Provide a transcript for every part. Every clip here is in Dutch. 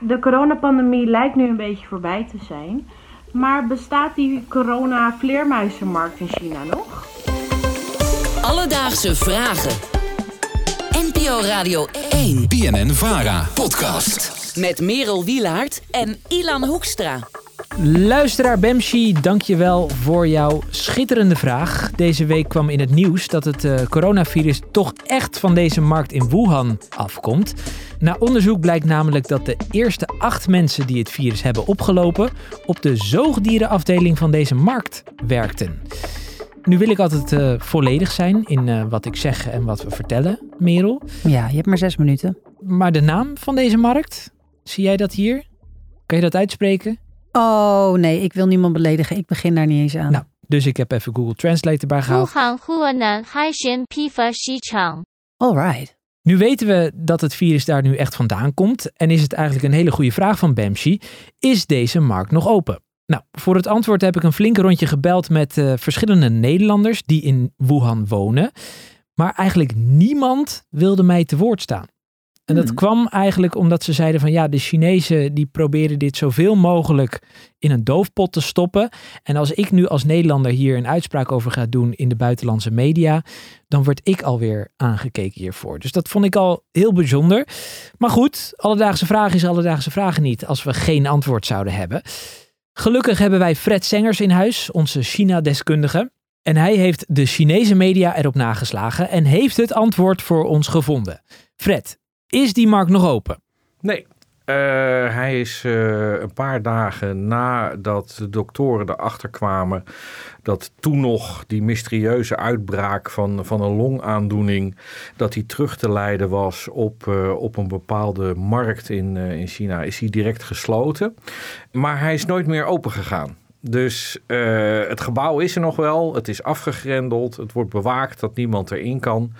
De coronapandemie lijkt nu een beetje voorbij te zijn. Maar bestaat die corona-vleermuizenmarkt in China nog? Alledaagse vragen. NPO Radio 1. BNN Vara. Podcast. Met Merel Wielaert en Ilan Hoekstra. Luisteraar Bemshi, dankjewel voor jouw schitterende vraag. Deze week kwam in het nieuws dat het uh, coronavirus toch echt van deze markt in Wuhan afkomt. Na onderzoek blijkt namelijk dat de eerste acht mensen die het virus hebben opgelopen op de zoogdierenafdeling van deze markt werkten. Nu wil ik altijd uh, volledig zijn in uh, wat ik zeg en wat we vertellen, Merel. Ja, je hebt maar zes minuten. Maar de naam van deze markt, zie jij dat hier? Kan je dat uitspreken? Oh nee, ik wil niemand beledigen. Ik begin daar niet eens aan. Nou, dus ik heb even Google Translate erbij gehaald. Alright. Nu weten we dat het virus daar nu echt vandaan komt. En is het eigenlijk een hele goede vraag van Bamshi. Is deze markt nog open? Nou, voor het antwoord heb ik een flink rondje gebeld met uh, verschillende Nederlanders die in Wuhan wonen. Maar eigenlijk niemand wilde mij te woord staan. En dat Hmm. kwam eigenlijk omdat ze zeiden van ja, de Chinezen die proberen dit zoveel mogelijk in een doofpot te stoppen. En als ik nu als Nederlander hier een uitspraak over ga doen in de buitenlandse media, dan word ik alweer aangekeken hiervoor. Dus dat vond ik al heel bijzonder. Maar goed, alledaagse vraag is alledaagse vragen niet als we geen antwoord zouden hebben. Gelukkig hebben wij Fred Sengers in huis, onze China-deskundige. En hij heeft de Chinese media erop nageslagen en heeft het antwoord voor ons gevonden. Fred, is die markt nog open? Nee. Uh, hij is uh, een paar dagen nadat de doktoren erachter kwamen dat toen nog die mysterieuze uitbraak van, van een longaandoening, dat die terug te leiden was op, uh, op een bepaalde markt in, in China, is hij direct gesloten. Maar hij is nooit meer open gegaan. Dus uh, het gebouw is er nog wel, het is afgegrendeld, het wordt bewaakt dat niemand erin kan.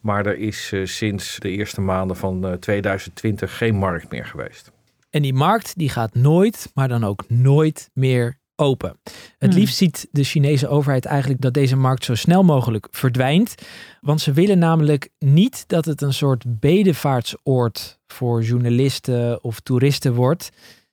Maar er is uh, sinds de eerste maanden van uh, 2020 geen markt meer geweest. En die markt die gaat nooit, maar dan ook nooit meer open. Het Hmm. liefst ziet de Chinese overheid eigenlijk dat deze markt zo snel mogelijk verdwijnt. Want ze willen namelijk niet dat het een soort bedevaartsoord voor journalisten of toeristen wordt.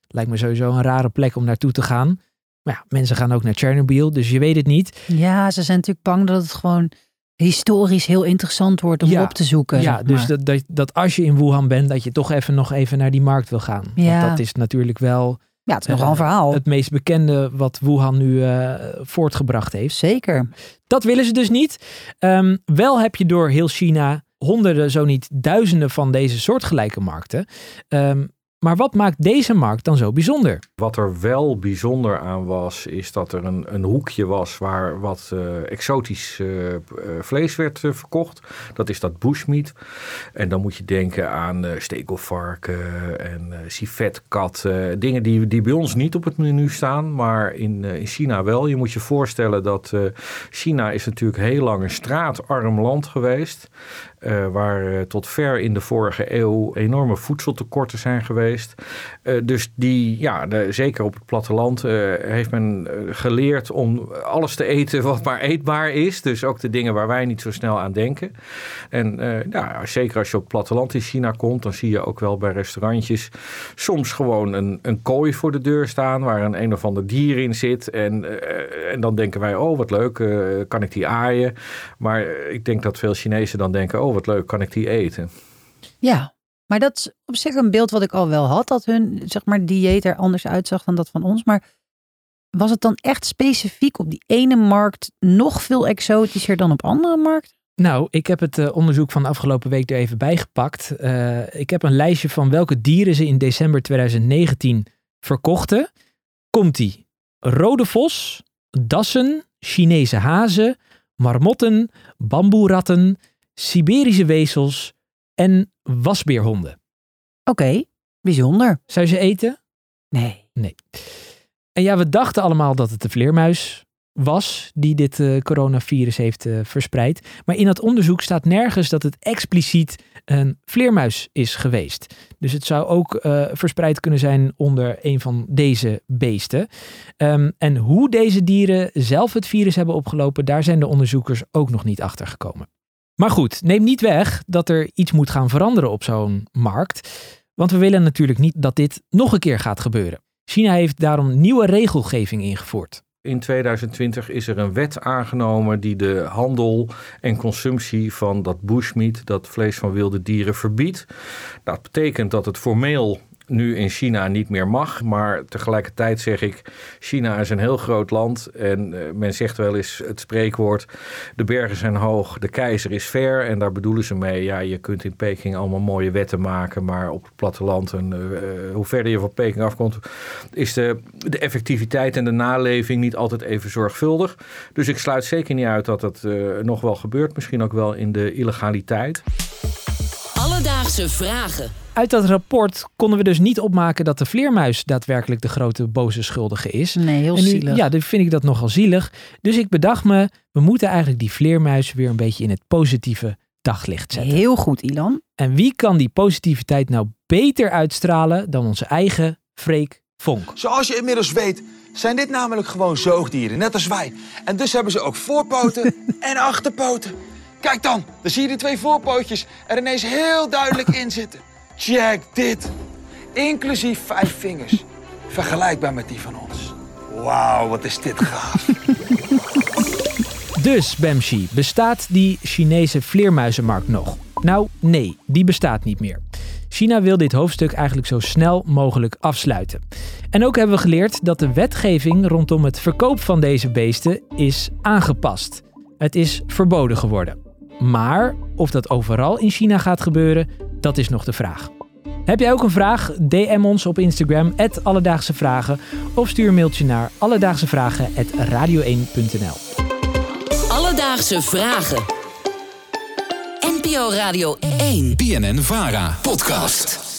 Lijkt me sowieso een rare plek om naartoe te gaan. Maar ja, mensen gaan ook naar Chernobyl, dus je weet het niet. Ja, ze zijn natuurlijk bang dat het gewoon historisch heel interessant wordt om Ja. op te zoeken. Ja, zeg dus dat, dat, dat als je in Wuhan bent, dat je toch even nog even naar die markt wil gaan. Ja. Want dat is natuurlijk wel ja, het is nogal een verhaal. het meest bekende wat Wuhan nu eh, voortgebracht heeft. Zeker. Dat willen ze dus niet. Ehm, wel heb je door heel China honderden, zo niet duizenden van deze soortgelijke markten. Ehm, maar wat maakt deze markt dan zo bijzonder? Wat er wel bijzonder aan was, is dat er een, een hoekje was waar wat uh, exotisch uh, uh, vlees werd verkocht. Dat is dat bushmeat. En dan moet je denken aan stekelvarken en civetkat. dingen die, die bij ons niet op het menu staan, maar in, in China wel. Je moet je voorstellen dat China is natuurlijk heel lang een straatarm land geweest. Uh, waar uh, tot ver in de vorige eeuw enorme voedseltekorten zijn geweest. Uh, dus die, ja, zeker op het platteland heeft men geleerd om alles te eten wat maar eetbaar is. Dus ook de dingen waar wij niet zo snel aan denken. En ja, zeker als je op het platteland in China komt, dan zie je ook wel bij restaurantjes soms gewoon een, een kooi voor de deur staan waar een een of ander dier in zit. En, en dan denken wij, oh wat leuk, kan ik die aaien? Maar ik denk dat veel Chinezen dan denken, oh wat leuk, kan ik die eten? Ja, maar dat is op zich een beeld wat ik al wel had, dat hun zeg maar, dieet er anders uitzag dan dat van ons. Maar was het dan echt specifiek op die ene markt nog veel exotischer dan op andere markten? Nou, ik heb het uh, onderzoek van de afgelopen week er even bijgepakt. Uh, ik heb een lijstje van welke dieren ze in december 2019 verkochten. Komt-ie. Rode vos, dassen, Chinese hazen, marmotten, bamboeratten, Siberische wezels en wasbeerhonden. Oké, okay, bijzonder. Zou je ze eten? Nee. Nee. En ja, we dachten allemaal dat het de vleermuis was die dit uh, coronavirus heeft uh, verspreid. Maar in dat onderzoek staat nergens dat het expliciet een vleermuis is geweest. Dus het zou ook uh, verspreid kunnen zijn onder een van deze beesten. Um, en hoe deze dieren zelf het virus hebben opgelopen, daar zijn de onderzoekers ook nog niet achter gekomen. Maar goed, neem niet weg dat er iets moet gaan veranderen op zo'n markt. Want we willen natuurlijk niet dat dit nog een keer gaat gebeuren. China heeft daarom nieuwe regelgeving ingevoerd. In 2020 is er een wet aangenomen die de handel en consumptie van dat bushmeat, dat vlees van wilde dieren, verbiedt. Dat betekent dat het formeel nu in China niet meer mag. Maar tegelijkertijd zeg ik, China is een heel groot land. En uh, men zegt wel eens het spreekwoord, de bergen zijn hoog, de keizer is ver. En daar bedoelen ze mee, ja, je kunt in Peking allemaal mooie wetten maken. Maar op het platteland, en, uh, hoe verder je van Peking afkomt, is de, de effectiviteit en de naleving niet altijd even zorgvuldig. Dus ik sluit zeker niet uit dat uh, nog wel gebeurt. Misschien ook wel in de illegaliteit. Alledaagse vragen. Uit dat rapport konden we dus niet opmaken dat de vleermuis daadwerkelijk de grote boze schuldige is. Nee, heel nu, zielig. Ja, dus vind ik dat nogal zielig. Dus ik bedacht me, we moeten eigenlijk die vleermuis weer een beetje in het positieve daglicht zetten. Heel goed, Ilan. En wie kan die positiviteit nou beter uitstralen dan onze eigen Freek Vonk? Zoals je inmiddels weet, zijn dit namelijk gewoon zoogdieren, net als wij. En dus hebben ze ook voorpoten en achterpoten. Kijk dan, dan zie je de twee voorpootjes er ineens heel duidelijk in zitten. Check dit. Inclusief vijf vingers. Vergelijkbaar met die van ons. Wauw, wat is dit gaaf. Dus, Bamshi, bestaat die Chinese vleermuizenmarkt nog? Nou, nee, die bestaat niet meer. China wil dit hoofdstuk eigenlijk zo snel mogelijk afsluiten. En ook hebben we geleerd dat de wetgeving rondom het verkoop van deze beesten is aangepast. Het is verboden geworden. Maar of dat overal in China gaat gebeuren, dat is nog de vraag. Heb jij ook een vraag? DM ons op Instagram, Alledaagse Vragen. Of stuur een mailtje naar alledaagsevragen.radio1.nl Alledaagse Vragen. NPO Radio 1. BNN Vara. Podcast.